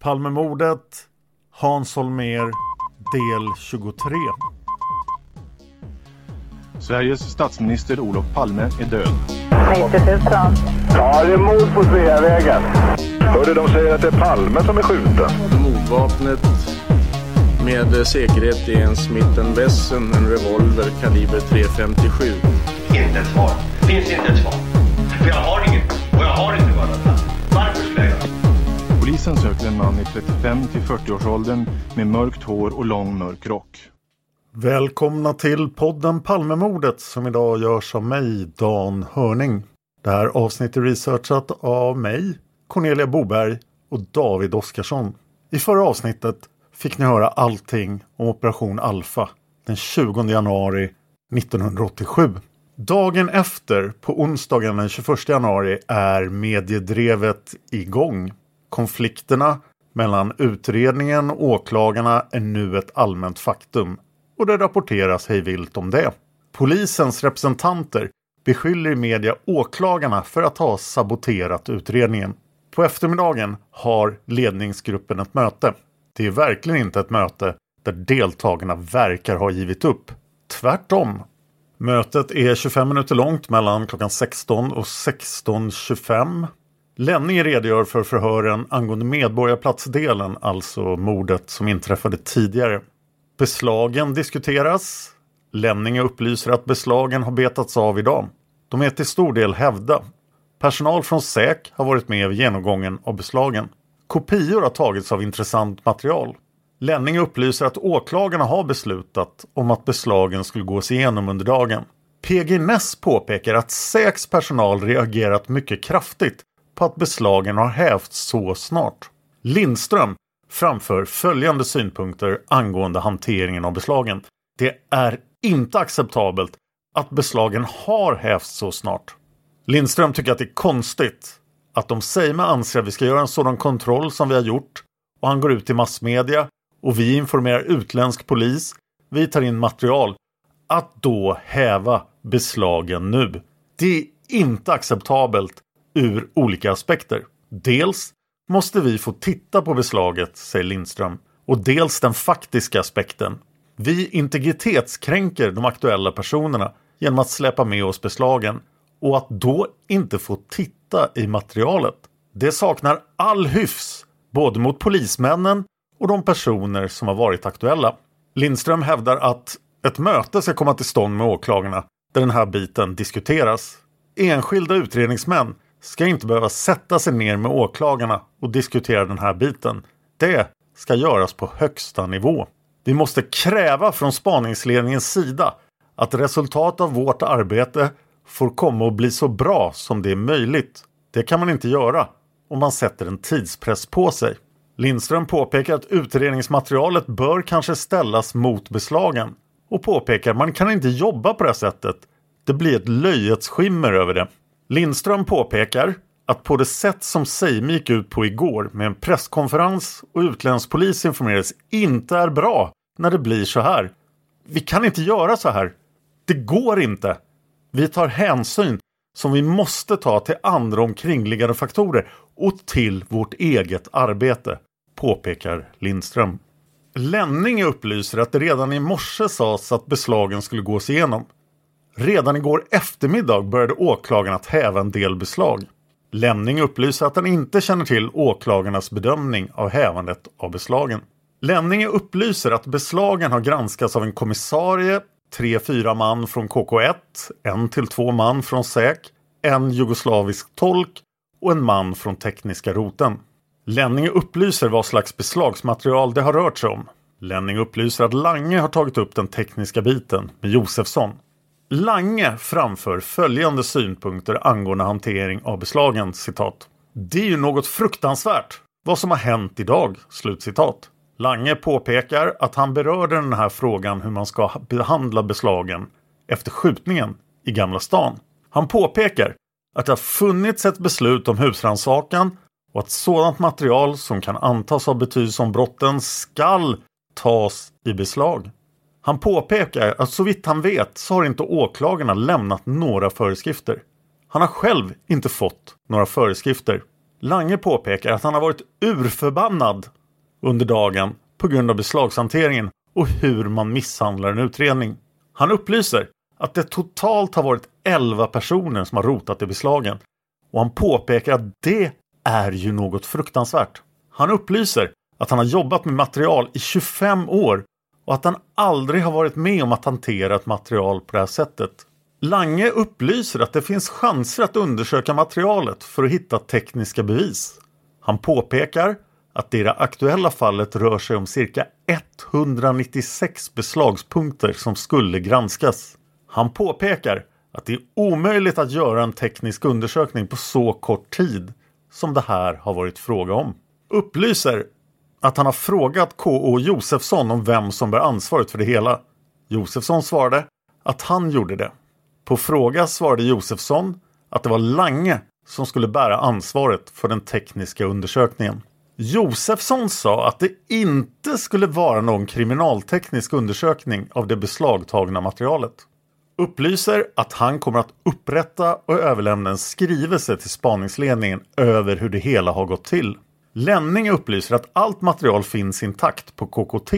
Palmemordet, Hans Holmér, del 23. Sveriges statsminister Olof Palme är död. 90 000. Ja, det är mord på Sveavägen. Hörde de säger att det är Palme som är skjuten. Mordvapnet med säkerhet är en Smith Wesson, en revolver kaliber .357. Inte ett svar. Finns inte ett svar. För jag har Polisen söker en man i 35 till 40-årsåldern med mörkt hår och lång mörk rock. Välkomna till podden Palmemordet som idag görs av mig, Dan Hörning. Det här avsnittet är researchat av mig, Cornelia Boberg och David Oskarsson. I förra avsnittet fick ni höra allting om Operation Alfa den 20 januari 1987. Dagen efter, på onsdagen den 21 januari, är mediedrevet igång. Konflikterna mellan utredningen och åklagarna är nu ett allmänt faktum och det rapporteras hejvilt om det. Polisens representanter beskyller i media åklagarna för att ha saboterat utredningen. På eftermiddagen har ledningsgruppen ett möte. Det är verkligen inte ett möte där deltagarna verkar ha givit upp. Tvärtom. Mötet är 25 minuter långt mellan klockan 16 och 16.25. Lenning redogör för förhören angående Medborgarplatsdelen, alltså mordet som inträffade tidigare. Beslagen diskuteras. Lenning upplyser att beslagen har betats av idag. De är till stor del hävda. Personal från SÄK har varit med vid genomgången av beslagen. Kopior har tagits av intressant material. Lenning upplyser att åklagarna har beslutat om att beslagen skulle gås igenom under dagen. PG Ness påpekar att SÄKs personal reagerat mycket kraftigt på att beslagen har hävts så snart. Lindström framför följande synpunkter angående hanteringen av beslagen. Det är inte acceptabelt att beslagen har hävts så snart. Lindström tycker att det är konstigt att om Seime anser att vi ska göra en sådan kontroll som vi har gjort och han går ut i massmedia och vi informerar utländsk polis, vi tar in material, att då häva beslagen nu. Det är inte acceptabelt ur olika aspekter. Dels måste vi få titta på beslaget, säger Lindström, och dels den faktiska aspekten. Vi integritetskränker de aktuella personerna genom att släppa med oss beslagen och att då inte få titta i materialet. Det saknar all hyfs, både mot polismännen och de personer som har varit aktuella. Lindström hävdar att ett möte ska komma till stånd med åklagarna där den här biten diskuteras. Enskilda utredningsmän ska inte behöva sätta sig ner med åklagarna och diskutera den här biten. Det ska göras på högsta nivå. Vi måste kräva från spaningsledningens sida att resultat av vårt arbete får komma och bli så bra som det är möjligt. Det kan man inte göra om man sätter en tidspress på sig. Lindström påpekar att utredningsmaterialet bör kanske ställas mot beslagen och påpekar att man kan inte jobba på det sättet. Det blir ett löjets skimmer över det. Lindström påpekar att på det sätt som Seimi gick ut på igår med en presskonferens och utländsk polis informerades inte är bra när det blir så här. Vi kan inte göra så här. Det går inte. Vi tar hänsyn som vi måste ta till andra omkringliggande faktorer och till vårt eget arbete, påpekar Lindström. Lenning upplyser att det redan i morse sades att beslagen skulle gås igenom. Redan igår eftermiddag började åklagaren att häva en del beslag. Lenning upplyser att han inte känner till åklagarnas bedömning av hävandet av beslagen. Lenning upplyser att beslagen har granskats av en kommissarie, tre fyra man från KK1, en till två man från SÄK, en jugoslavisk tolk och en man från tekniska roten. Lenning upplyser vad slags beslagsmaterial det har rört sig om. Lenning upplyser att Lange har tagit upp den tekniska biten med Josefsson. Lange framför följande synpunkter angående hantering av beslagen, citat. Det är ju något fruktansvärt, vad som har hänt idag, slutcitat. Lange påpekar att han berörde den här frågan hur man ska behandla beslagen efter skjutningen i Gamla stan. Han påpekar att det har funnits ett beslut om husrannsakan och att sådant material som kan antas ha betydelse om brotten skall tas i beslag. Han påpekar att så vitt han vet så har inte åklagarna lämnat några föreskrifter. Han har själv inte fått några föreskrifter. Lange påpekar att han har varit urförbannad under dagen på grund av beslagshanteringen och hur man misshandlar en utredning. Han upplyser att det totalt har varit 11 personer som har rotat i beslagen och han påpekar att det är ju något fruktansvärt. Han upplyser att han har jobbat med material i 25 år och att han aldrig har varit med om att hantera ett material på det här sättet. Lange upplyser att det finns chanser att undersöka materialet för att hitta tekniska bevis. Han påpekar att det i det aktuella fallet rör sig om cirka 196 beslagspunkter som skulle granskas. Han påpekar att det är omöjligt att göra en teknisk undersökning på så kort tid som det här har varit fråga om. Upplyser att han har frågat K.O. Josefsson om vem som bär ansvaret för det hela. Josefsson svarade att han gjorde det. På fråga svarade Josefsson att det var Lange som skulle bära ansvaret för den tekniska undersökningen. Josefsson sa att det inte skulle vara någon kriminalteknisk undersökning av det beslagtagna materialet. Upplyser att han kommer att upprätta och överlämna en skrivelse till spaningsledningen över hur det hela har gått till. Lenning upplyser att allt material finns intakt på KKT.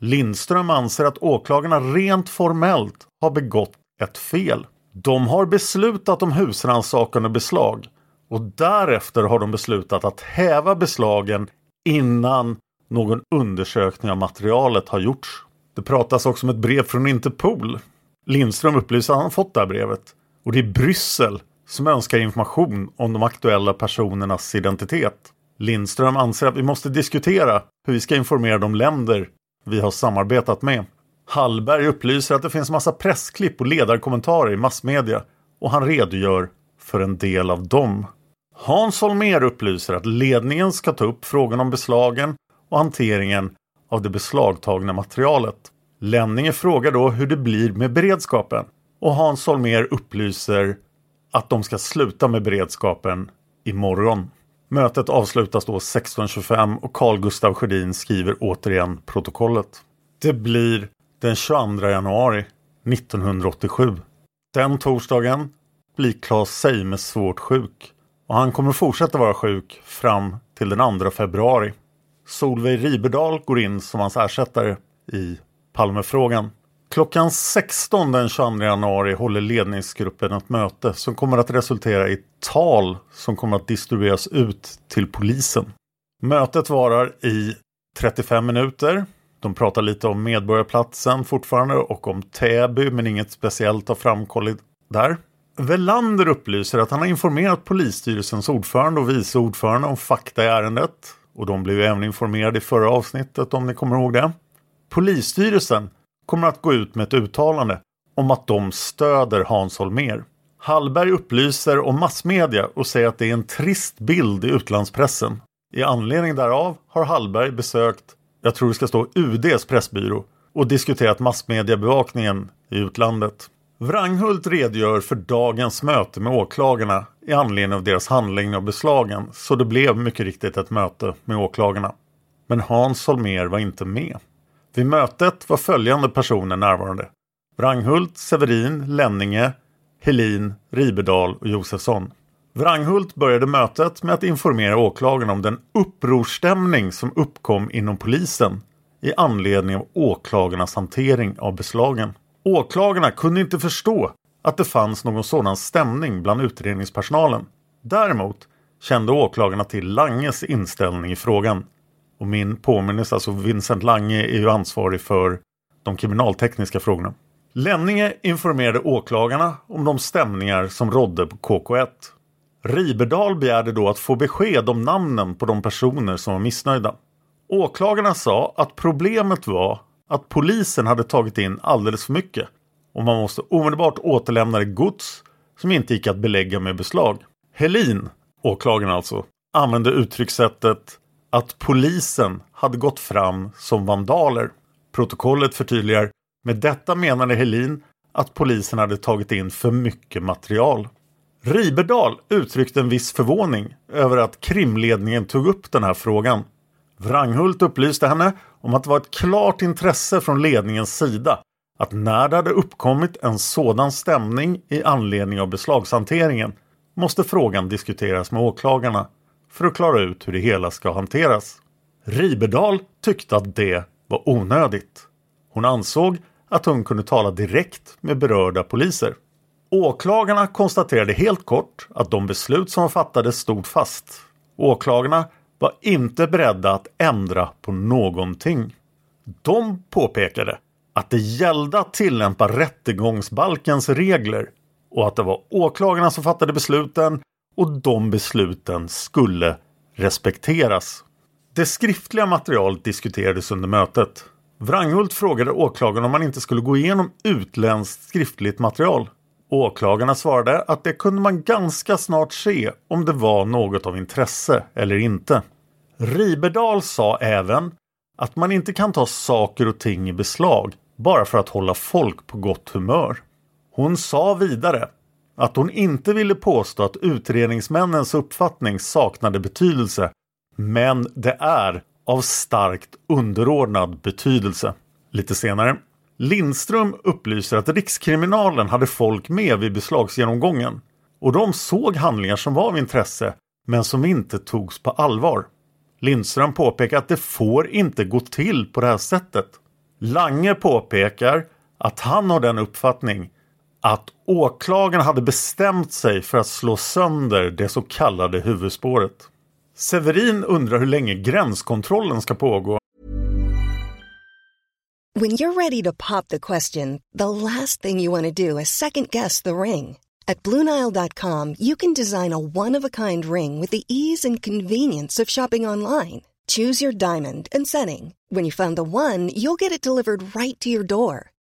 Lindström anser att åklagarna rent formellt har begått ett fel. De har beslutat om husrannsakan och beslag och därefter har de beslutat att häva beslagen innan någon undersökning av materialet har gjorts. Det pratas också om ett brev från Interpol. Lindström upplyser att han fått det här brevet och det är Bryssel som önskar information om de aktuella personernas identitet. Lindström anser att vi måste diskutera hur vi ska informera de länder vi har samarbetat med. Hallberg upplyser att det finns massa pressklipp och ledarkommentarer i massmedia och han redogör för en del av dem. Hans Holmér upplyser att ledningen ska ta upp frågan om beslagen och hanteringen av det beslagtagna materialet. Lenninge frågar då hur det blir med beredskapen och Hans Holmér upplyser att de ska sluta med beredskapen imorgon. Mötet avslutas då 16.25 och Carl Gustav Sjödin skriver återigen protokollet. Det blir den 22 januari 1987. Den torsdagen blir Claes Seime svårt sjuk och han kommer fortsätta vara sjuk fram till den 2 februari. Solveig Riberdal går in som hans ersättare i Palmefrågan. Klockan 16 den 22 januari håller ledningsgruppen ett möte som kommer att resultera i tal som kommer att distribueras ut till polisen. Mötet varar i 35 minuter. De pratar lite om Medborgarplatsen fortfarande och om Täby men inget speciellt har framkommit där. Velander upplyser att han har informerat polisstyrelsens ordförande och vice ordförande om fakta i ärendet. Och de blev även informerade i förra avsnittet om ni kommer ihåg det. Polisstyrelsen kommer att gå ut med ett uttalande om att de stöder Hans Holmér. Hallberg upplyser om massmedia och säger att det är en trist bild i utlandspressen. I anledning därav har Hallberg besökt, jag tror det ska stå UDs pressbyrå, och diskuterat massmediebevakningen i utlandet. Wranghult redogör för dagens möte med åklagarna i anledning av deras handläggning av beslagen så det blev mycket riktigt ett möte med åklagarna. Men Hans Holmér var inte med. Vid mötet var följande personer närvarande. Wranghult, Severin, Lenninge, Helin, Ribedal och Josefsson. Wranghult började mötet med att informera åklagarna om den upprorstämning som uppkom inom polisen i anledning av åklagarnas hantering av beslagen. Åklagarna kunde inte förstå att det fanns någon sådan stämning bland utredningspersonalen. Däremot kände åklagarna till Langes inställning i frågan. Och min påminnelse, alltså Vincent Lange är ju ansvarig för de kriminaltekniska frågorna. Lenninge informerade åklagarna om de stämningar som rådde på KK1. Riberdal begärde då att få besked om namnen på de personer som var missnöjda. Åklagarna sa att problemet var att polisen hade tagit in alldeles för mycket och man måste omedelbart återlämna det gods som inte gick att belägga med beslag. Helin, åklagaren alltså, använde uttryckssättet att polisen hade gått fram som vandaler. Protokollet förtydligar med detta menade Helin att polisen hade tagit in för mycket material. Riberdal uttryckte en viss förvåning över att krimledningen tog upp den här frågan. Wranghult upplyste henne om att det var ett klart intresse från ledningens sida att när det hade uppkommit en sådan stämning i anledning av beslagshanteringen måste frågan diskuteras med åklagarna för att klara ut hur det hela ska hanteras. Riberdal tyckte att det var onödigt. Hon ansåg att hon kunde tala direkt med berörda poliser. Åklagarna konstaterade helt kort att de beslut som fattades stod fast. Åklagarna var inte beredda att ändra på någonting. De påpekade att det gällde att tillämpa rättegångsbalkens regler och att det var åklagarna som fattade besluten och de besluten skulle respekteras. Det skriftliga materialet diskuterades under mötet. Wranghult frågade åklagaren om man inte skulle gå igenom utländskt skriftligt material. Åklagarna svarade att det kunde man ganska snart se om det var något av intresse eller inte. Riberdal sa även att man inte kan ta saker och ting i beslag bara för att hålla folk på gott humör. Hon sa vidare att hon inte ville påstå att utredningsmännens uppfattning saknade betydelse men det är av starkt underordnad betydelse. Lite senare Lindström upplyser att Rikskriminalen hade folk med vid beslagsgenomgången och de såg handlingar som var av intresse men som inte togs på allvar. Lindström påpekar att det får inte gå till på det här sättet. Lange påpekar att han har den uppfattning att åklagaren hade bestämt sig för att slå sönder det så kallade huvudspåret. Severin undrar hur länge gränskontrollen ska pågå When you're ready to pop the question, the last thing you want to do is second guess the ring. At BlueNile.com you can design a one-of-a-kind ring with the ease and convenience of shopping online. Choose your diamond and setting. When you find the one, you'll get it delivered right to your door.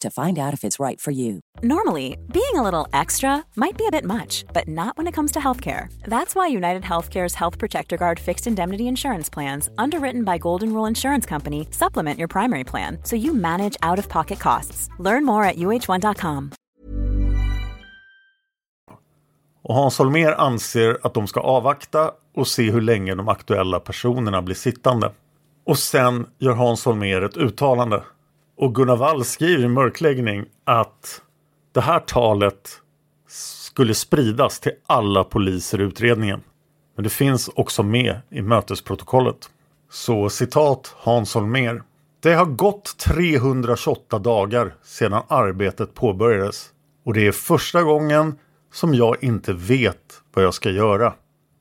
to find out if it's right for you. Normally, being a little extra might be a bit much, but not when it comes to healthcare. That's why United Healthcare's Health Protector Guard fixed indemnity insurance plans, underwritten by Golden Rule Insurance Company, supplement your primary plan so you manage out of pocket costs. Learn more at uh1.com. och Hans Holmér anser att de ska avvakta och se hur länge de aktuella personerna blir sittande. Och sen gör Hans Holmér ett uttalande. Och Gunnar Wall skriver i mörkläggning att det här talet skulle spridas till alla poliser i utredningen. Men det finns också med i mötesprotokollet. Så citat Hans Holmér. Det har gått 328 dagar sedan arbetet påbörjades och det är första gången som jag inte vet vad jag ska göra.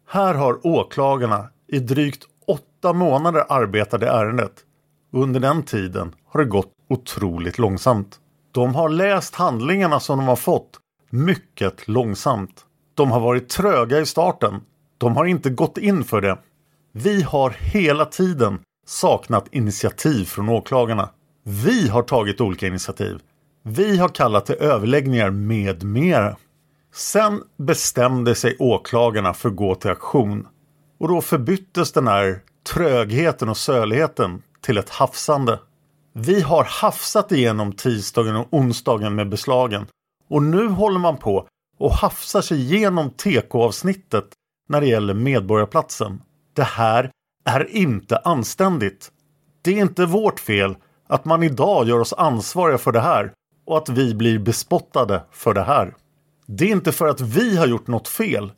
Här har åklagarna i drygt åtta månader arbetat i ärendet. Under den tiden har det gått otroligt långsamt. De har läst handlingarna som de har fått mycket långsamt. De har varit tröga i starten. De har inte gått in för det. Vi har hela tiden saknat initiativ från åklagarna. Vi har tagit olika initiativ. Vi har kallat till överläggningar med mera. Sen bestämde sig åklagarna för att gå till aktion. Och då förbyttes den här trögheten och söligheten till ett hafsande. Vi har hafsat igenom tisdagen och onsdagen med beslagen och nu håller man på och hafsar sig igenom TK-avsnittet när det gäller Medborgarplatsen. Det här är inte anständigt. Det är inte vårt fel att man idag gör oss ansvariga för det här och att vi blir bespottade för det här. Det är inte för att vi har gjort något fel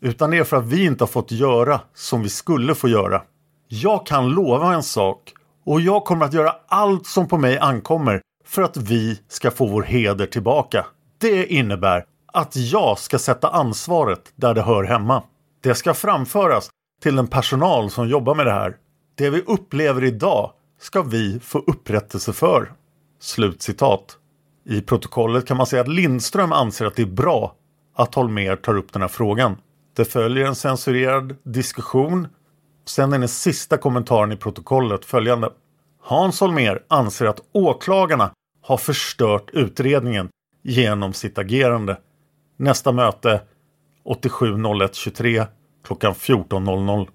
utan det är för att vi inte har fått göra som vi skulle få göra. Jag kan lova en sak och jag kommer att göra allt som på mig ankommer för att vi ska få vår heder tillbaka. Det innebär att jag ska sätta ansvaret där det hör hemma. Det ska framföras till den personal som jobbar med det här. Det vi upplever idag ska vi få upprättelse för. Slutcitat. I protokollet kan man säga att Lindström anser att det är bra att Holmer tar upp den här frågan. Det följer en censurerad diskussion. Sen är den sista kommentaren i protokollet följande. Hans Holmer anser att åklagarna har förstört utredningen genom sitt agerande. Nästa möte 87.01.23 klockan 14.00.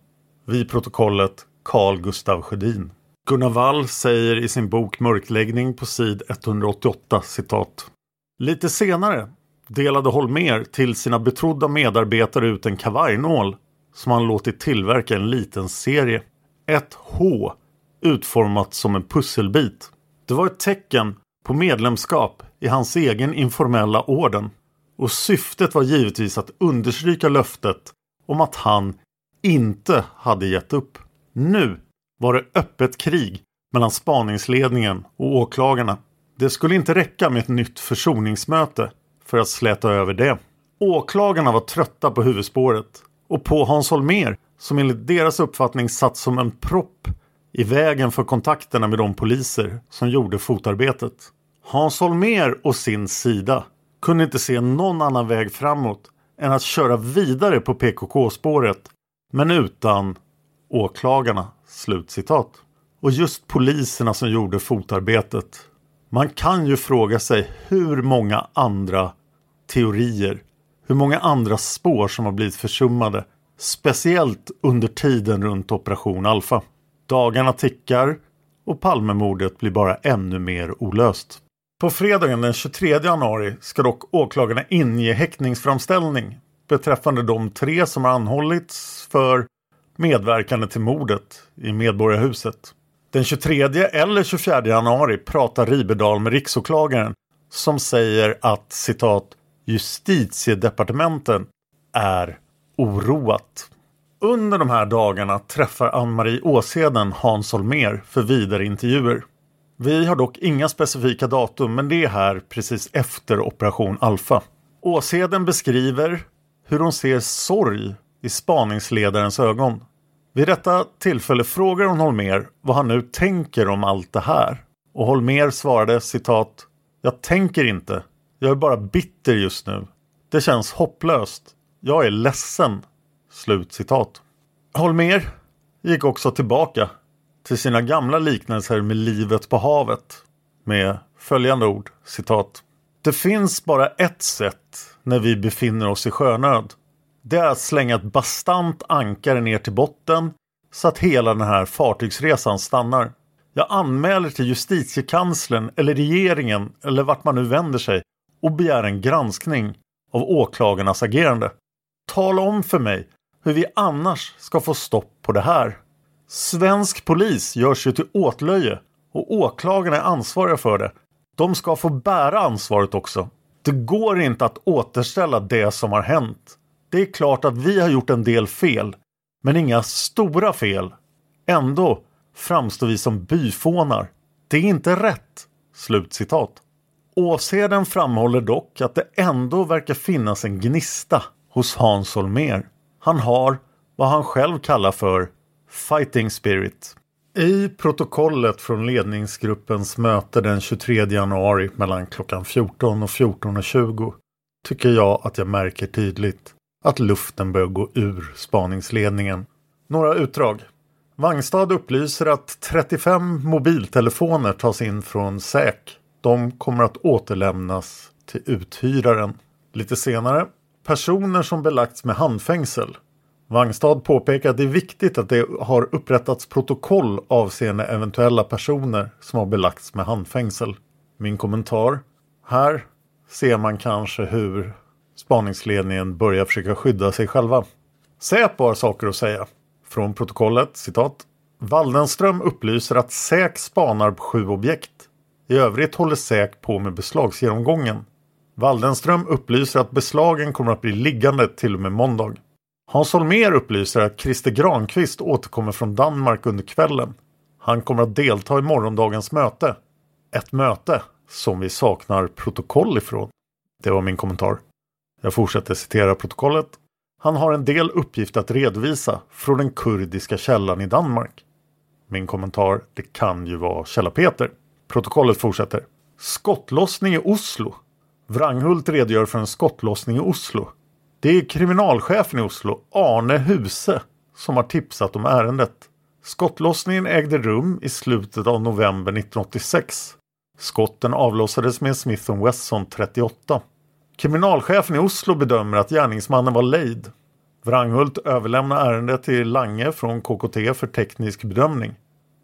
Vid protokollet Carl Gustav Sjödin. Gunnar Wall säger i sin bok Mörkläggning på sid 188 citat. Lite senare delade Holmer till sina betrodda medarbetare ut en kavajnål som han låtit tillverka en liten serie. Ett H utformat som en pusselbit. Det var ett tecken på medlemskap i hans egen informella orden. Och syftet var givetvis att understryka löftet om att han inte hade gett upp. Nu var det öppet krig mellan spaningsledningen och åklagarna. Det skulle inte räcka med ett nytt försoningsmöte för att släta över det. Åklagarna var trötta på huvudspåret och på Hans Holmer som enligt deras uppfattning satt som en propp i vägen för kontakterna med de poliser som gjorde fotarbetet. Hans Holmer och sin sida kunde inte se någon annan väg framåt än att köra vidare på PKK-spåret men utan åklagarna. Slutcitat. Och just poliserna som gjorde fotarbetet. Man kan ju fråga sig hur många andra teorier, hur många andra spår som har blivit försummade. Speciellt under tiden runt Operation Alfa. Dagarna tickar och Palmemordet blir bara ännu mer olöst. På fredagen den 23 januari ska dock åklagarna inge häktningsframställning beträffande de tre som har anhållits för medverkande till mordet i Medborgarhuset. Den 23 eller 24 januari pratar Ribedal med riksåklagaren som säger att citat justitiedepartementen är oroat. Under de här dagarna träffar Ann-Marie Åsheden Hans Holmer för vidare intervjuer. Vi har dock inga specifika datum men det är här precis efter Operation Alfa. Åsheden beskriver hur hon ser sorg i spaningsledarens ögon. Vid detta tillfälle frågar hon Holmer vad han nu tänker om allt det här. Och Holmer svarade citat Jag tänker inte. Jag är bara bitter just nu. Det känns hopplöst. Jag är ledsen. Slut citat. Holmer gick också tillbaka till sina gamla liknelser med livet på havet med följande ord citat. Det finns bara ett sätt när vi befinner oss i sjönöd. Det är att slänga ett bastant ankare ner till botten så att hela den här fartygsresan stannar. Jag anmäler till justitiekanslern eller regeringen eller vart man nu vänder sig och begär en granskning av åklagarnas agerande. Tala om för mig hur vi annars ska få stopp på det här. Svensk polis görs ju till åtlöje och åklagarna är ansvariga för det. De ska få bära ansvaret också. Det går inte att återställa det som har hänt. Det är klart att vi har gjort en del fel, men inga stora fel. Ändå framstår vi som byfånar. Det är inte rätt. Slutcitat. Åsheden framhåller dock att det ändå verkar finnas en gnista hos Hans Holmér. Han har vad han själv kallar för Fighting Spirit. I protokollet från ledningsgruppens möte den 23 januari mellan klockan 14 och 14.20 tycker jag att jag märker tydligt att luften börjar gå ur spaningsledningen. Några utdrag. Vangstad upplyser att 35 mobiltelefoner tas in från SÄK. De kommer att återlämnas till uthyraren. Lite senare. Personer som belagts med handfängsel. Wangstad påpekar att det är viktigt att det har upprättats protokoll avseende eventuella personer som har belagts med handfängsel. Min kommentar. Här ser man kanske hur spaningsledningen börjar försöka skydda sig själva. Säpo har saker att säga. Från protokollet, citat. Waldenström upplyser att SÄK spanar på sju objekt. I övrigt håller SÄK på med beslagsgenomgången. Waldenström upplyser att beslagen kommer att bli liggande till och med måndag. Hans Holmér upplyser att Christer Granqvist återkommer från Danmark under kvällen. Han kommer att delta i morgondagens möte. Ett möte som vi saknar protokoll ifrån. Det var min kommentar. Jag fortsätter citera protokollet. Han har en del uppgift att redovisa från den kurdiska källan i Danmark. Min kommentar, det kan ju vara Källa-Peter. Protokollet fortsätter. Skottlossning i Oslo. Wranghult redogör för en skottlossning i Oslo. Det är kriminalchefen i Oslo, Arne Huse, som har tipsat om ärendet. Skottlossningen ägde rum i slutet av november 1986. Skotten avlossades med Smith Wesson 38. Kriminalchefen i Oslo bedömer att gärningsmannen var lejd. Wranghult överlämnar ärendet till Lange från KKT för teknisk bedömning.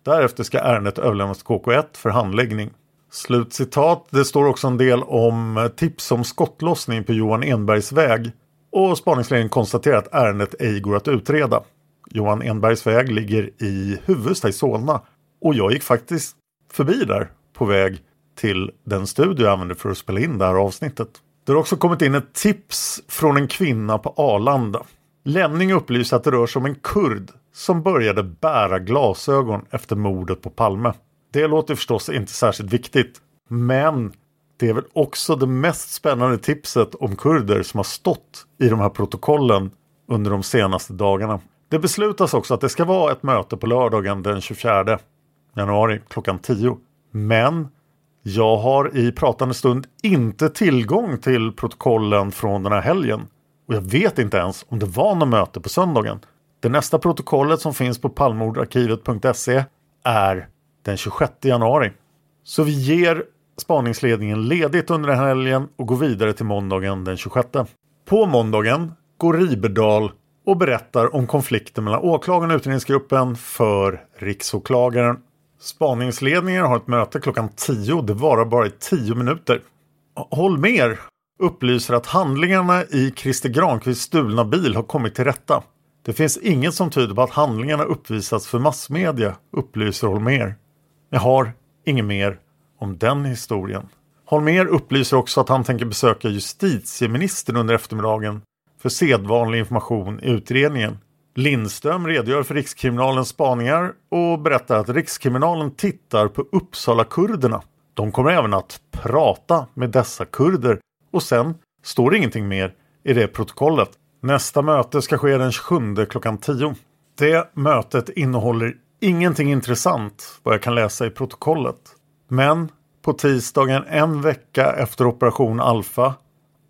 Därefter ska ärendet överlämnas till KK1 för handläggning. Slutcitat. Det står också en del om eh, tips om skottlossning på Johan Enbergs väg och spaningsledningen konstaterar att ärendet ej går att utreda. Johan Enbergs väg ligger i Huvudsta i Solna och jag gick faktiskt förbi där på väg till den studio jag använde för att spela in det här avsnittet. Det har också kommit in ett tips från en kvinna på Arlanda. Lämning upplyser att det rör sig om en kurd som började bära glasögon efter mordet på Palme. Det låter förstås inte särskilt viktigt, men det är väl också det mest spännande tipset om kurder som har stått i de här protokollen under de senaste dagarna. Det beslutas också att det ska vara ett möte på lördagen den 24 januari klockan 10. Men jag har i pratande stund inte tillgång till protokollen från den här helgen. Och jag vet inte ens om det var något möte på söndagen. Det nästa protokollet som finns på palmordarkivet.se är den 26 januari. Så vi ger spaningsledningen ledigt under den här helgen och går vidare till måndagen den 26. På måndagen går Riberdal och berättar om konflikten mellan åklagaren och utredningsgruppen för riksåklagaren. Spaningsledningen har ett möte klockan 10. Det varar bara i 10 minuter. Holmer upplyser att handlingarna i Christer Granqvists stulna bil har kommit till rätta. Det finns inget som tyder på att handlingarna uppvisats för massmedia, upplyser Holmer. Jag har inget mer om den historien. Holmer upplyser också att han tänker besöka justitieministern under eftermiddagen för sedvanlig information i utredningen. Lindström redogör för Rikskriminalens spaningar och berättar att Rikskriminalen tittar på Uppsala-kurderna. De kommer även att prata med dessa kurder och sen står det ingenting mer i det protokollet. Nästa möte ska ske den 27 klockan 10. Det mötet innehåller ingenting intressant vad jag kan läsa i protokollet. Men på tisdagen en vecka efter operation Alfa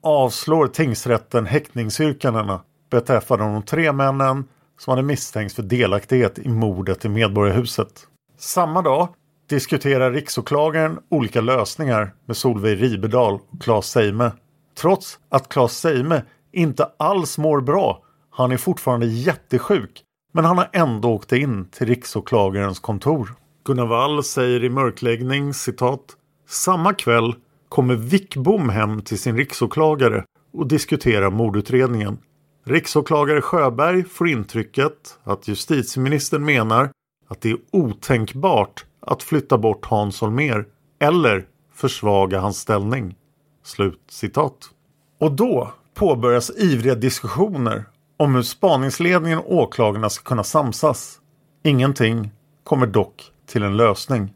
avslår tingsrätten häktningsyrkandena beträffande de tre männen som hade misstänkts för delaktighet i mordet i Medborgarhuset. Samma dag diskuterar riksåklagaren olika lösningar med Solveig Ribedal och Claes Seime. Trots att Claes Seime inte alls mår bra. Han är fortfarande jättesjuk. Men han har ändå åkt in till riksåklagarens kontor. Gunnar Wall säger i mörkläggning citat Samma kväll kommer Wickbom hem till sin riksåklagare och diskuterar mordutredningen. Riksåklagare Sjöberg får intrycket att justitieministern menar att det är otänkbart att flytta bort Hans Holmér eller försvaga hans ställning. Slut citat. Och då påbörjas ivriga diskussioner om hur spaningsledningen och åklagarna ska kunna samsas. Ingenting kommer dock till en lösning.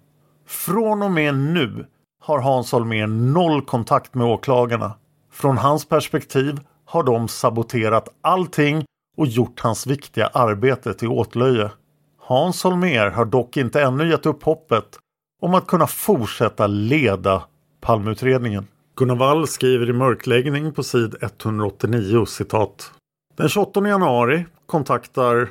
Från och med nu har Hans Holmér noll kontakt med åklagarna. Från hans perspektiv har de saboterat allting och gjort hans viktiga arbete till åtlöje. Hans Holmér har dock inte ännu gett upp hoppet om att kunna fortsätta leda Palmeutredningen. Gunnar Wall skriver i mörkläggning på sid 189 citat. Den 28 januari kontaktar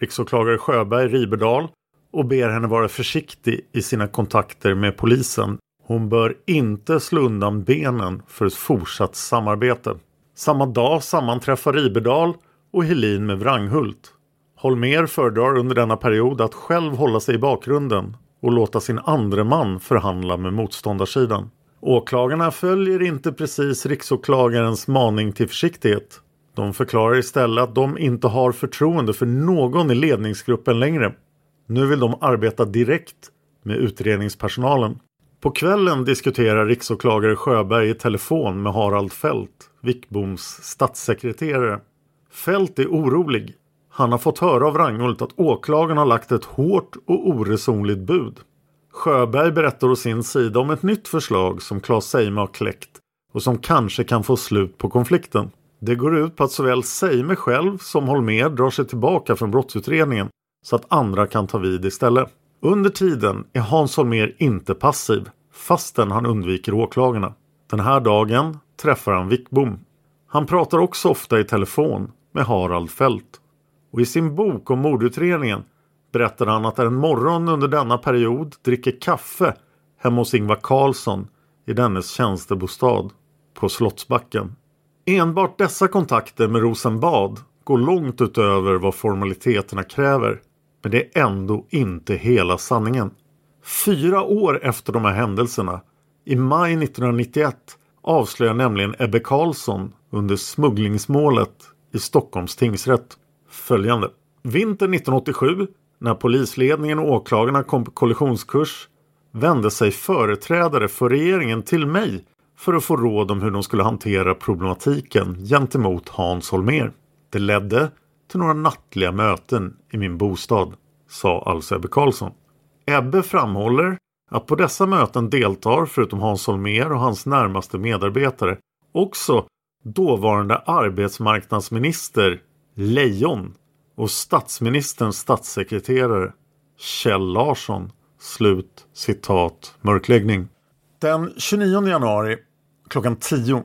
riksåklagare Sjöberg Riberdal och ber henne vara försiktig i sina kontakter med polisen. Hon bör inte slå undan benen för ett fortsatt samarbete. Samma dag sammanträffar Riberdal och Helin med Wranghult. Holmer föredrar under denna period att själv hålla sig i bakgrunden och låta sin andre man förhandla med motståndarsidan. Åklagarna följer inte precis riksåklagarens maning till försiktighet. De förklarar istället att de inte har förtroende för någon i ledningsgruppen längre. Nu vill de arbeta direkt med utredningspersonalen. På kvällen diskuterar riksåklagare Sjöberg i telefon med Harald Fält, Wickboms statssekreterare. Fält är orolig. Han har fått höra av Rangholt att åklagaren har lagt ett hårt och oresonligt bud. Sjöberg berättar å sin sida om ett nytt förslag som Claes Seime har kläckt och som kanske kan få slut på konflikten. Det går ut på att såväl Seime själv som Holmer drar sig tillbaka från brottsutredningen så att andra kan ta vid istället. Under tiden är Hans Holmer inte passiv fastän han undviker åklagarna. Den här dagen träffar han Wickbom. Han pratar också ofta i telefon med Harald Fält. Och i sin bok om mordutredningen berättar han att en morgon under denna period dricker kaffe hemma hos Ingvar Carlsson i dennes tjänstebostad på Slottsbacken. Enbart dessa kontakter med Rosenbad går långt utöver vad formaliteterna kräver. Men det är ändå inte hela sanningen. Fyra år efter de här händelserna, i maj 1991, avslöjar nämligen Ebbe Karlsson under smugglingsmålet i Stockholms tingsrätt följande. Vintern 1987 när polisledningen och åklagarna kom på kollisionskurs vände sig företrädare för regeringen till mig för att få råd om hur de skulle hantera problematiken gentemot Hans Holmer. Det ledde till några nattliga möten i min bostad, sa alltså Ebbe Karlsson. Ebbe framhåller att på dessa möten deltar, förutom Hans Holmer och hans närmaste medarbetare, också dåvarande arbetsmarknadsminister Lejon och statsministerns statssekreterare Kjell Larsson. Slut citat mörkläggning. Den 29 januari klockan 10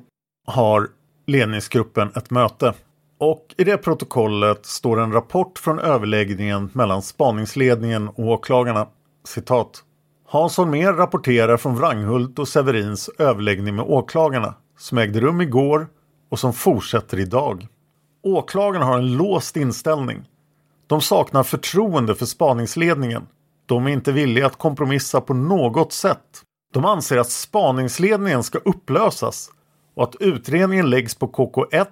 har ledningsgruppen ett möte. Och i det protokollet står en rapport från överläggningen mellan spaningsledningen och åklagarna. Citat. Hans Holmér rapporterar från Wranghult och Severins överläggning med åklagarna som ägde rum igår och som fortsätter idag. Åklagarna har en låst inställning. De saknar förtroende för spaningsledningen. De är inte villiga att kompromissa på något sätt. De anser att spaningsledningen ska upplösas och att utredningen läggs på KK1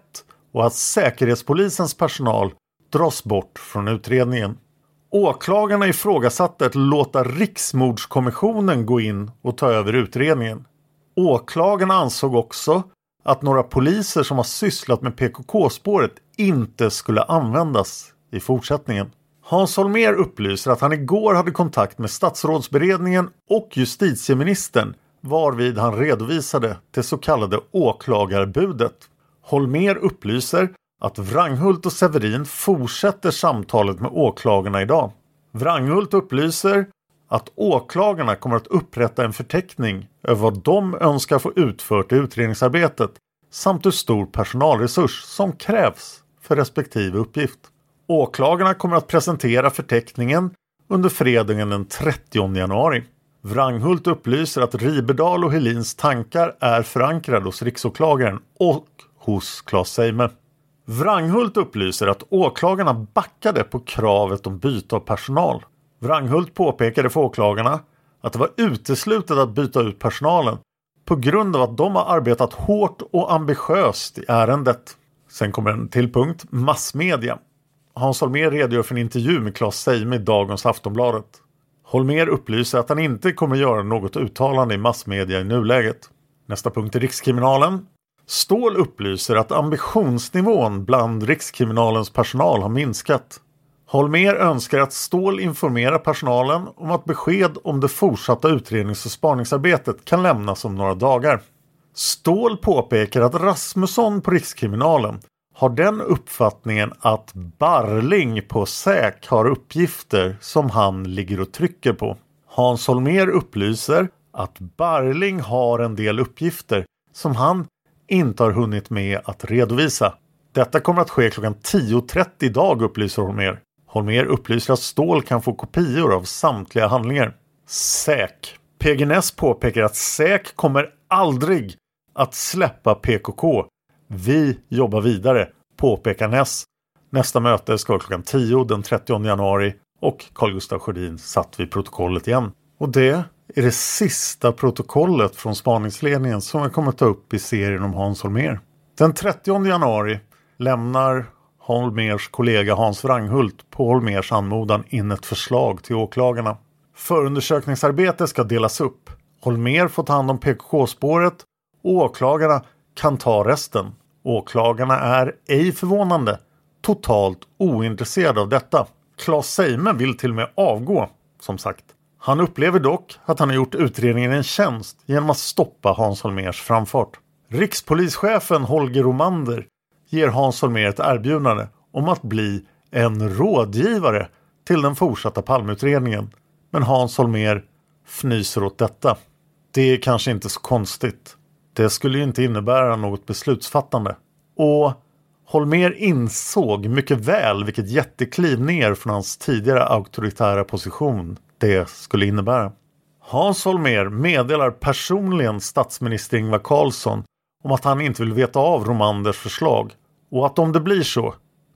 och att Säkerhetspolisens personal dras bort från utredningen. Åklagarna ifrågasatte att låta Riksmordskommissionen gå in och ta över utredningen. Åklagarna ansåg också att några poliser som har sysslat med PKK-spåret inte skulle användas i fortsättningen. Hans Holmér upplyser att han igår hade kontakt med statsrådsberedningen och justitieministern varvid han redovisade det så kallade åklagarbudet. Holmér upplyser att Wranghult och Severin fortsätter samtalet med åklagarna idag. Wranghult upplyser att åklagarna kommer att upprätta en förteckning över vad de önskar få utfört i utredningsarbetet samt hur stor personalresurs som krävs för respektive uppgift. Åklagarna kommer att presentera förteckningen under fredagen den 30 januari. Wranghult upplyser att Riberdal och Helins tankar är förankrade hos riksåklagaren och hos Claes Seime. Wranghult upplyser att åklagarna backade på kravet om byte av personal. Wranghult påpekade för åklagarna att det var uteslutet att byta ut personalen på grund av att de har arbetat hårt och ambitiöst i ärendet. Sen kommer en till punkt. Massmedia. Hans Holmér redogör för en intervju med Claes Seime i dagens Aftonbladet. Holmér upplyser att han inte kommer göra något uttalande i massmedia i nuläget. Nästa punkt är Rikskriminalen. Ståhl upplyser att ambitionsnivån bland Rikskriminalens personal har minskat. Holmér önskar att Ståhl informerar personalen om att besked om det fortsatta utrednings och spaningsarbetet kan lämnas om några dagar. Ståhl påpekar att Rasmusson på Rikskriminalen har den uppfattningen att Barling på SÄK har uppgifter som han ligger och trycker på. Hans Holmér upplyser att Barling har en del uppgifter som han inte har hunnit med att redovisa. Detta kommer att ske klockan 10.30 idag upplyser Holmér. Holmér upplyser att Ståhl kan få kopior av samtliga handlingar. SÄK. PGNS påpekar att SÄK kommer aldrig att släppa PKK. Vi jobbar vidare, påpekar Ness. Nästa möte ska vara klockan 10 den 30 januari och Carl Gustaf Sjödin satt vid protokollet igen. Och det är det sista protokollet från spaningsledningen som jag kommer ta upp i serien om Hans Holmér. Den 30 januari lämnar Holmers kollega Hans Wranghult på Holmers anmodan in ett förslag till åklagarna. Förundersökningsarbetet ska delas upp. Holmer får ta hand om PKK-spåret och åklagarna kan ta resten. Åklagarna är, ej förvånande, totalt ointresserade av detta. Claes Seime vill till och med avgå, som sagt. Han upplever dock att han har gjort utredningen en tjänst genom att stoppa Hans Holmers framfart. Rikspolischefen Holger Romander ger Hans Holmér ett erbjudande om att bli en rådgivare till den fortsatta palmutredningen. Men Hans Holmér fnyser åt detta. Det är kanske inte så konstigt. Det skulle ju inte innebära något beslutsfattande. Och Holmér insåg mycket väl vilket jättekliv ner från hans tidigare auktoritära position det skulle innebära. Hans Holmér meddelar personligen statsminister Ingvar Carlsson om att han inte vill veta av Romanders förslag och att om det blir så,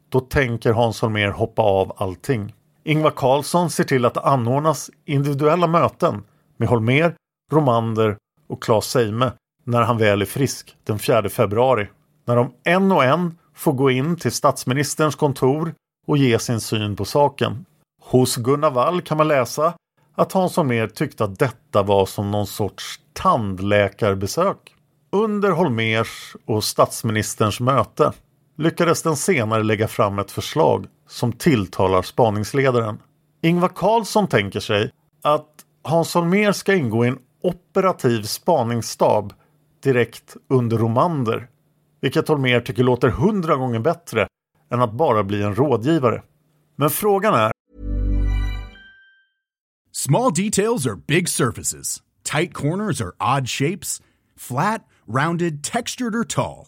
då tänker Hans Holmér hoppa av allting. Ingvar Carlsson ser till att det anordnas individuella möten med Holmér, Romander och Claes Seime när han väl är frisk den 4 februari. När de en och en får gå in till statsministerns kontor och ge sin syn på saken. Hos Gunnar Wall kan man läsa att Hans Holmér tyckte att detta var som någon sorts tandläkarbesök. Under Holmers och statsministerns möte lyckades den senare lägga fram ett förslag som tilltalar spaningsledaren. Ingvar Carlsson tänker sig att Hans Holmér ska ingå i en operativ spaningsstab direkt under Romander. Vilket Holmér tycker låter hundra gånger bättre än att bara bli en rådgivare. Men frågan är... Small details are big surfaces. Tight corners are odd shapes. Flat, rounded, textured or tall.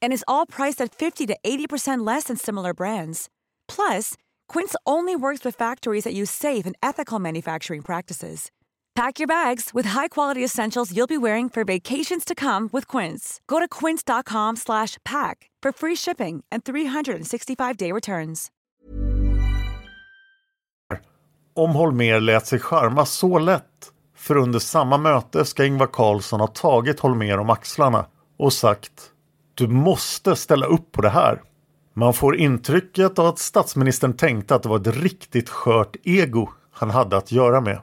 and is all priced at 50 to 80% less than similar brands. Plus, Quince only works with factories that use safe and ethical manufacturing practices. Pack your bags with high-quality essentials you'll be wearing for vacations to come with Quince. Go to quince.com/pack for free shipping and 365-day returns. Om Holmer lät sig charma så lätt, för under samma möte ska Ingvar Carlsson ha tagit Holmer om axlarna och sagt Du måste ställa upp på det här. Man får intrycket av att statsministern tänkte att det var ett riktigt skört ego han hade att göra med.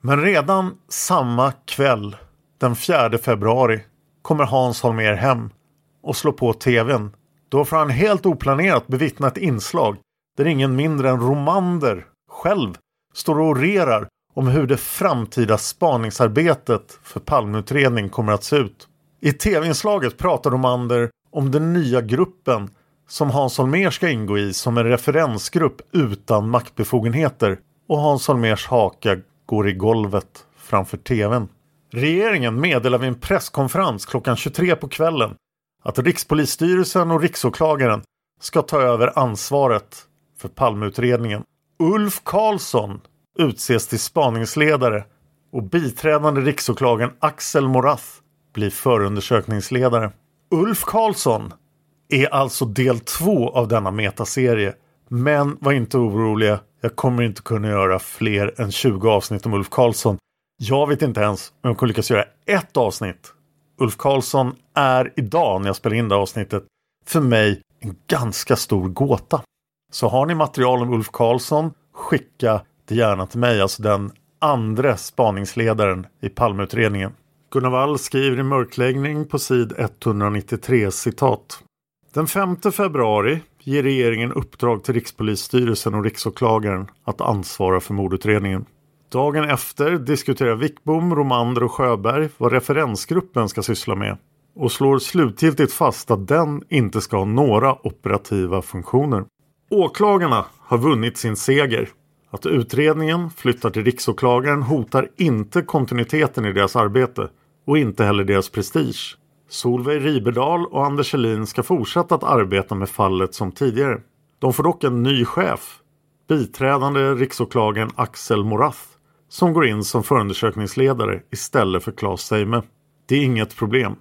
Men redan samma kväll, den 4 februari, kommer Hans Holmér hem och slår på tvn. Då får han helt oplanerat bevittna ett inslag där ingen mindre än Romander själv står och orerar om hur det framtida spaningsarbetet för Palmeutredning kommer att se ut. I tv-inslaget pratar Romander om den nya gruppen som Hans Holmér ska ingå i som en referensgrupp utan maktbefogenheter och Hans Holmérs haka går i golvet framför tvn. Regeringen meddelar vid en presskonferens klockan 23 på kvällen att Rikspolisstyrelsen och Riksåklagaren ska ta över ansvaret för Palmeutredningen. Ulf Karlsson utses till spaningsledare och biträdande riksåklagaren Axel Morath bli förundersökningsledare. Ulf Karlsson är alltså del två av denna metaserie. Men var inte oroliga, jag kommer inte kunna göra fler än 20 avsnitt om Ulf Karlsson. Jag vet inte ens om jag kommer lyckas göra ett avsnitt. Ulf Karlsson är idag när jag spelar in det avsnittet för mig en ganska stor gåta. Så har ni material om Ulf Karlsson, skicka det gärna till mig, alltså den andra spaningsledaren i Palmeutredningen. Gunnar Wall skriver i mörkläggning på sid 193 citat. Den 5 februari ger regeringen uppdrag till Rikspolisstyrelsen och Riksåklagaren att ansvara för mordutredningen. Dagen efter diskuterar Wickbom, Romander och Sjöberg vad referensgruppen ska syssla med och slår slutgiltigt fast att den inte ska ha några operativa funktioner. Åklagarna har vunnit sin seger. Att utredningen flyttar till riksåklagaren hotar inte kontinuiteten i deras arbete och inte heller deras prestige. Solveig Riberdal och Anders Helin ska fortsätta att arbeta med fallet som tidigare. De får dock en ny chef, biträdande riksåklagaren Axel Morath, som går in som förundersökningsledare istället för Claes Seime. Det är inget problem.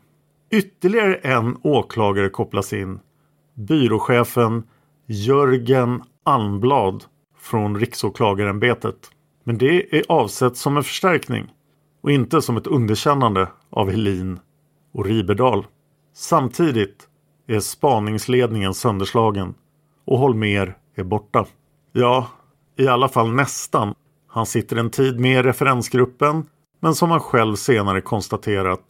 Ytterligare en åklagare kopplas in. Byråchefen Jörgen Almblad från Riksåklagarämbetet. Men det är avsett som en förstärkning och inte som ett underkännande av Helin och Riberdal. Samtidigt är spaningsledningen sönderslagen och Holmer är borta. Ja, i alla fall nästan. Han sitter en tid med i referensgruppen men som han själv senare konstaterat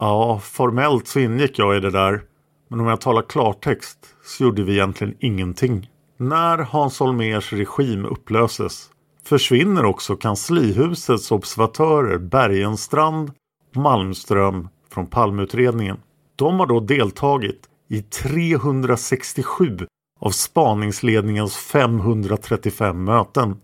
Ja, formellt så ingick jag i det där. Men om jag talar klartext så gjorde vi egentligen ingenting. När Hans Holmers regim upplöses försvinner också kanslihusets observatörer Bergenstrand och Malmström från Palmeutredningen. De har då deltagit i 367 av spaningsledningens 535 möten.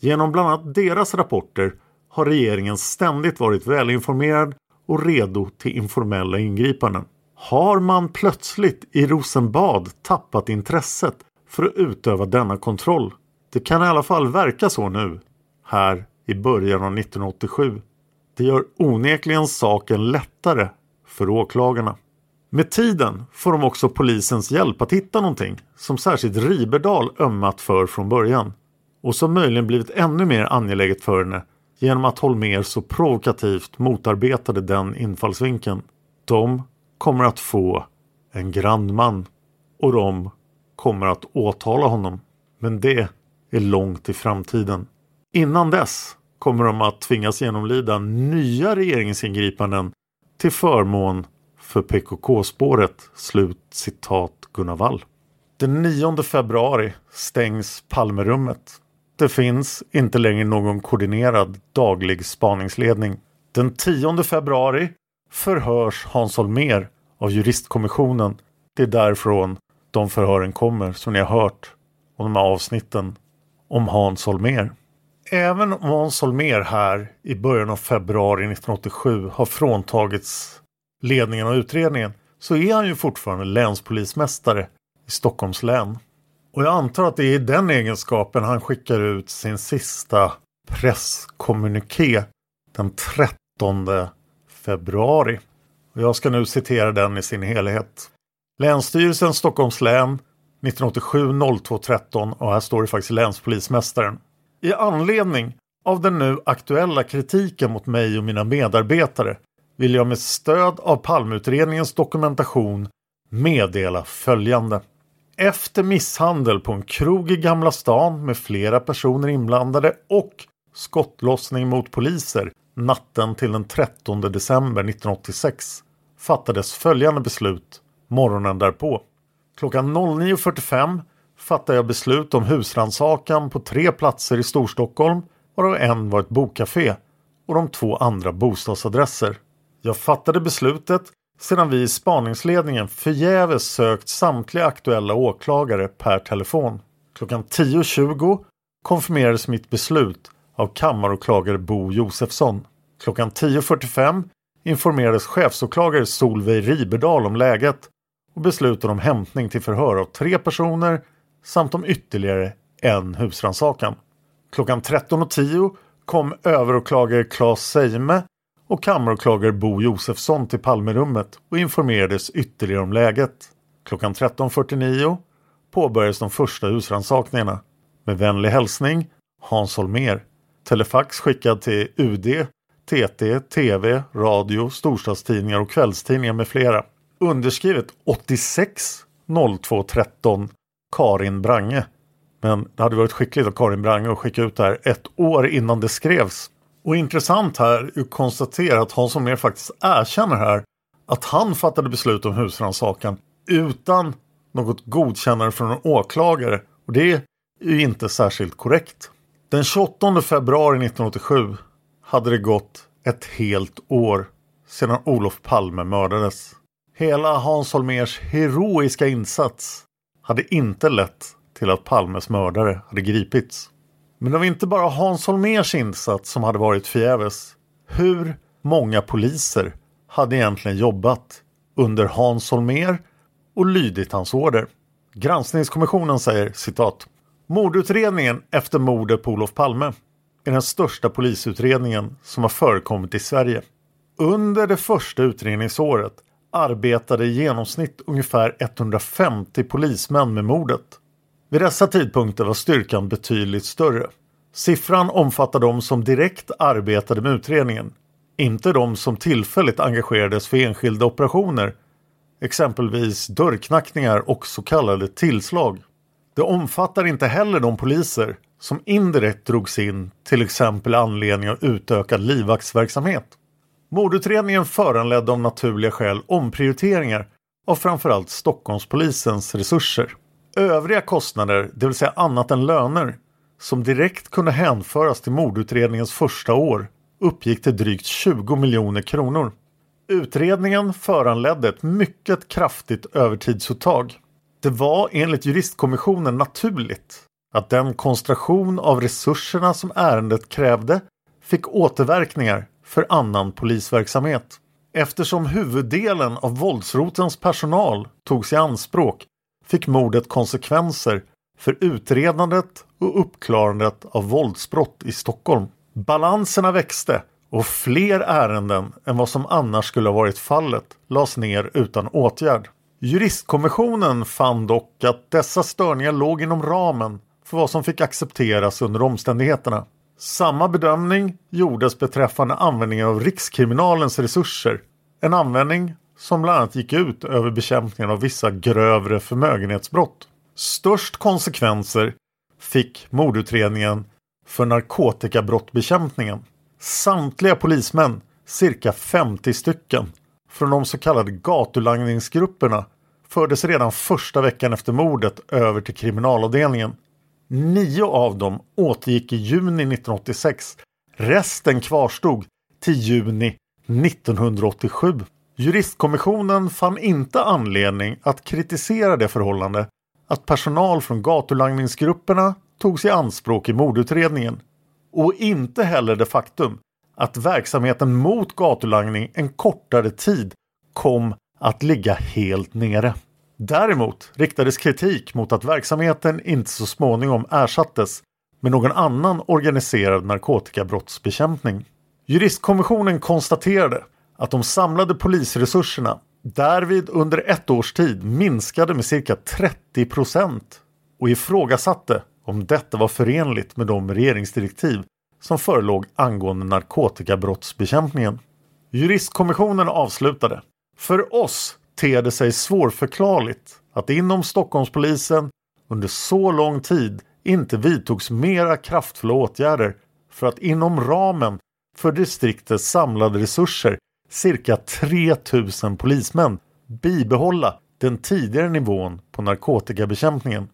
Genom bland annat deras rapporter har regeringen ständigt varit välinformerad och redo till informella ingripanden. Har man plötsligt i Rosenbad tappat intresset för att utöva denna kontroll? Det kan i alla fall verka så nu, här i början av 1987. Det gör onekligen saken lättare för åklagarna. Med tiden får de också polisens hjälp att hitta någonting som särskilt Riberdal ömmat för från början och som möjligen blivit ännu mer angeläget för henne genom att Holmer så provokativt motarbetade den infallsvinkeln. De kommer att få en grannman och de kommer att åtala honom. Men det är långt i framtiden. Innan dess kommer de att tvingas genomlida nya regeringsingripanden till förmån för PKK-spåret. Slut citat Gunnar Wall. Den 9 februari stängs Palmerummet. Det finns inte längre någon koordinerad daglig spaningsledning. Den 10 februari förhörs Hans Holmér av juristkommissionen. Det är därifrån de förhören kommer som ni har hört om de här avsnitten om Hans Holmér. Även om Hans Holmér här i början av februari 1987 har fråntagits ledningen av utredningen så är han ju fortfarande länspolismästare i Stockholms län. Och jag antar att det är i den egenskapen han skickar ut sin sista presskommuniké den 13 februari. Och jag ska nu citera den i sin helhet. Länsstyrelsen Stockholms län 1987 02 13 och här står det faktiskt länspolismästaren. I anledning av den nu aktuella kritiken mot mig och mina medarbetare vill jag med stöd av Palmeutredningens dokumentation meddela följande. Efter misshandel på en krog i Gamla stan med flera personer inblandade och skottlossning mot poliser natten till den 13 december 1986 fattades följande beslut morgonen därpå. Klockan 09.45 fattar jag beslut om husransakan på tre platser i Storstockholm varav en var ett bokcafé och de två andra bostadsadresser. Jag fattade beslutet sedan vi i spaningsledningen förgäves sökt samtliga aktuella åklagare per telefon. Klockan 10.20 konfirmerades mitt beslut av kammaråklagare Bo Josefsson. Klockan 10.45 informerades chefsåklagare Solveig Riberdal om läget och beslutade om hämtning till förhör av tre personer samt om ytterligare en husrannsakan. Klockan 13.10 kom överåklagare Claes Seime och kammaråklagare Bo Josefsson till Palmerummet och informerades ytterligare om läget. Klockan 13.49 påbörjades de första husrannsakningarna. Med vänlig hälsning Hans Holmér. Telefax skickad till UD, TT, TV, radio, storstadstidningar och kvällstidningar med flera. Underskrivet 86 02 13 Karin Brange. Men det hade varit skickligt av Karin Brange att skicka ut det här ett år innan det skrevs. Och intressant här är att konstatera att Hans Holmér faktiskt erkänner här att han fattade beslut om husrannsakan utan något godkännande från en åklagare. Och det är ju inte särskilt korrekt. Den 28 februari 1987 hade det gått ett helt år sedan Olof Palme mördades. Hela Hans Holmers heroiska insats hade inte lett till att Palmes mördare hade gripits. Men det var inte bara Hans Holmers insats som hade varit förgäves. Hur många poliser hade egentligen jobbat under Hans Holmer och lydit hans order? Granskningskommissionen säger citat Mordutredningen efter mordet på Olof Palme är den största polisutredningen som har förekommit i Sverige. Under det första utredningsåret arbetade i genomsnitt ungefär 150 polismän med mordet. Vid dessa tidpunkter var styrkan betydligt större. Siffran omfattar de som direkt arbetade med utredningen, inte de som tillfälligt engagerades för enskilda operationer, exempelvis dörrknackningar och så kallade tillslag. Det omfattar inte heller de poliser som indirekt drogs in till exempel anledning av utökad livvaktsverksamhet. Mordutredningen föranledde av naturliga skäl omprioriteringar av framförallt Stockholmspolisens resurser. Övriga kostnader, det vill säga annat än löner, som direkt kunde hänföras till mordutredningens första år uppgick till drygt 20 miljoner kronor. Utredningen föranledde ett mycket kraftigt övertidsuttag. Det var enligt juristkommissionen naturligt att den koncentration av resurserna som ärendet krävde fick återverkningar för annan polisverksamhet. Eftersom huvuddelen av våldsrotens personal togs i anspråk fick mordet konsekvenser för utredandet och uppklarandet av våldsbrott i Stockholm. Balanserna växte och fler ärenden än vad som annars skulle ha varit fallet lades ner utan åtgärd. Juristkommissionen fann dock att dessa störningar låg inom ramen för vad som fick accepteras under omständigheterna. Samma bedömning gjordes beträffande användningen av Rikskriminalens resurser. En användning som bland annat gick ut över bekämpningen av vissa grövre förmögenhetsbrott. Störst konsekvenser fick mordutredningen för narkotikabrottbekämpningen. Samtliga polismän, cirka 50 stycken, från de så kallade gatulangningsgrupperna fördes redan första veckan efter mordet över till kriminalavdelningen. Nio av dem återgick i juni 1986. Resten kvarstod till juni 1987. Juristkommissionen fann inte anledning att kritisera det förhållande att personal från gatulangningsgrupperna togs i anspråk i mordutredningen och inte heller det faktum att verksamheten mot gatulangning en kortare tid kom att ligga helt nere. Däremot riktades kritik mot att verksamheten inte så småningom ersattes med någon annan organiserad narkotikabrottsbekämpning. Juristkommissionen konstaterade att de samlade polisresurserna därvid under ett års tid minskade med cirka 30 procent och ifrågasatte om detta var förenligt med de regeringsdirektiv som förelåg angående narkotikabrottsbekämpningen. Juristkommissionen avslutade. För oss ter det sig svårförklarligt att inom Stockholmspolisen under så lång tid inte vidtogs mera kraftfulla åtgärder för att inom ramen för distriktets samlade resurser cirka 3000 polismän bibehålla den tidigare nivån på narkotikabekämpningen.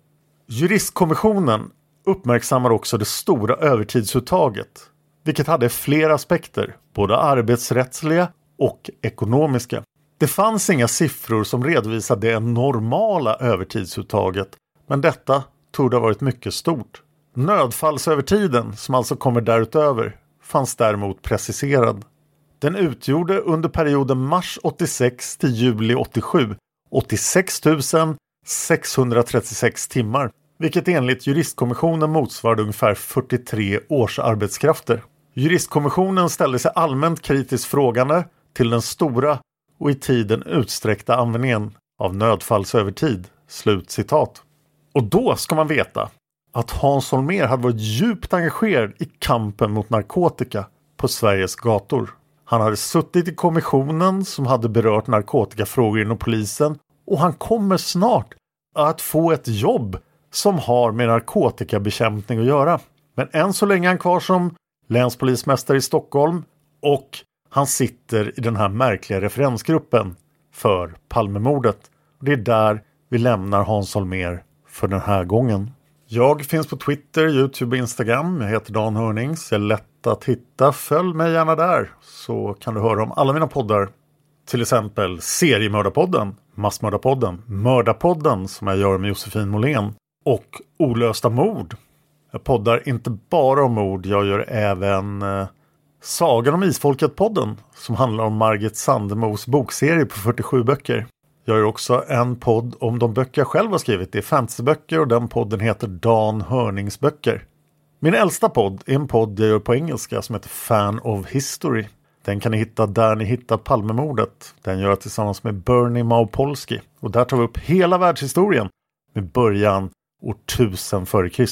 Juristkommissionen uppmärksammar också det stora övertidsuttaget, vilket hade flera aspekter, både arbetsrättsliga och ekonomiska. Det fanns inga siffror som redovisade det normala övertidsuttaget, men detta torde ha varit mycket stort. Nödfallsövertiden, som alltså kommer därutöver, fanns däremot preciserad. Den utgjorde under perioden mars 86 till juli 87 86 636 timmar, vilket enligt juristkommissionen motsvarade ungefär 43 årsarbetskrafter. Juristkommissionen ställde sig allmänt kritiskt frågande till den stora och i tiden utsträckta användningen av nödfallsövertid. Slut citat. Och då ska man veta att Hans Holmér hade varit djupt engagerad i kampen mot narkotika på Sveriges gator. Han hade suttit i kommissionen som hade berört narkotikafrågor inom polisen och han kommer snart att få ett jobb som har med narkotikabekämpning att göra. Men än så länge är han kvar som länspolismästare i Stockholm och han sitter i den här märkliga referensgruppen för Palmemordet. Det är där vi lämnar Hans Holmér för den här gången. Jag finns på Twitter, Youtube och Instagram. Jag heter Dan Hörnings. Jag är lätt att hitta. Följ mig gärna där så kan du höra om alla mina poddar. Till exempel Seriemördarpodden, Massmördarpodden, Mördarpodden som jag gör med Josefin Måhlén och Olösta mord. Jag poddar inte bara om mord, jag gör även eh, Sagan om Isfolket-podden som handlar om Margit Sandemos bokserie på 47 böcker. Jag gör också en podd om de böcker jag själv har skrivit. Det är fantasyböcker och den podden heter Dan Hörnings böcker. Min äldsta podd är en podd jag gör på engelska som heter Fan of History. Den kan ni hitta där ni hittar Palmemordet. Den gör jag tillsammans med Bernie Maupolski. Och där tar vi upp hela världshistorien med början år 1000 f.Kr.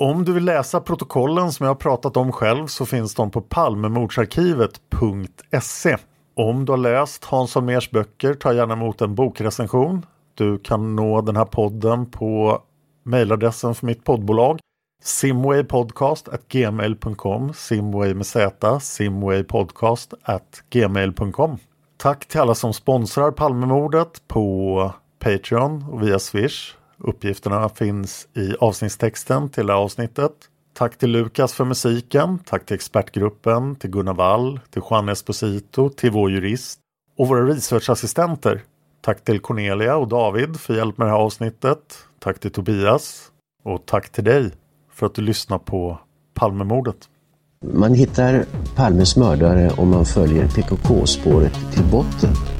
Om du vill läsa protokollen som jag har pratat om själv så finns de på palmemordsarkivet.se. Om du har läst Hans Holmérs böcker, ta gärna emot en bokrecension. Du kan nå den här podden på mejladressen för mitt poddbolag simwaypodcast@gmail.com Simway med Z, simwaypodcast@gmail.com Tack till alla som sponsrar Palmemordet på Patreon och via Swish. Uppgifterna finns i avsnittstexten till det här avsnittet. Tack till Lukas för musiken. Tack till expertgruppen, till Gunnar Wall, till Juan Esposito, till vår jurist och våra researchassistenter. Tack till Cornelia och David för hjälp med det här avsnittet. Tack till Tobias och tack till dig för att du lyssnar på Palmemordet. Man hittar Palmes mördare om man följer PKK-spåret till botten.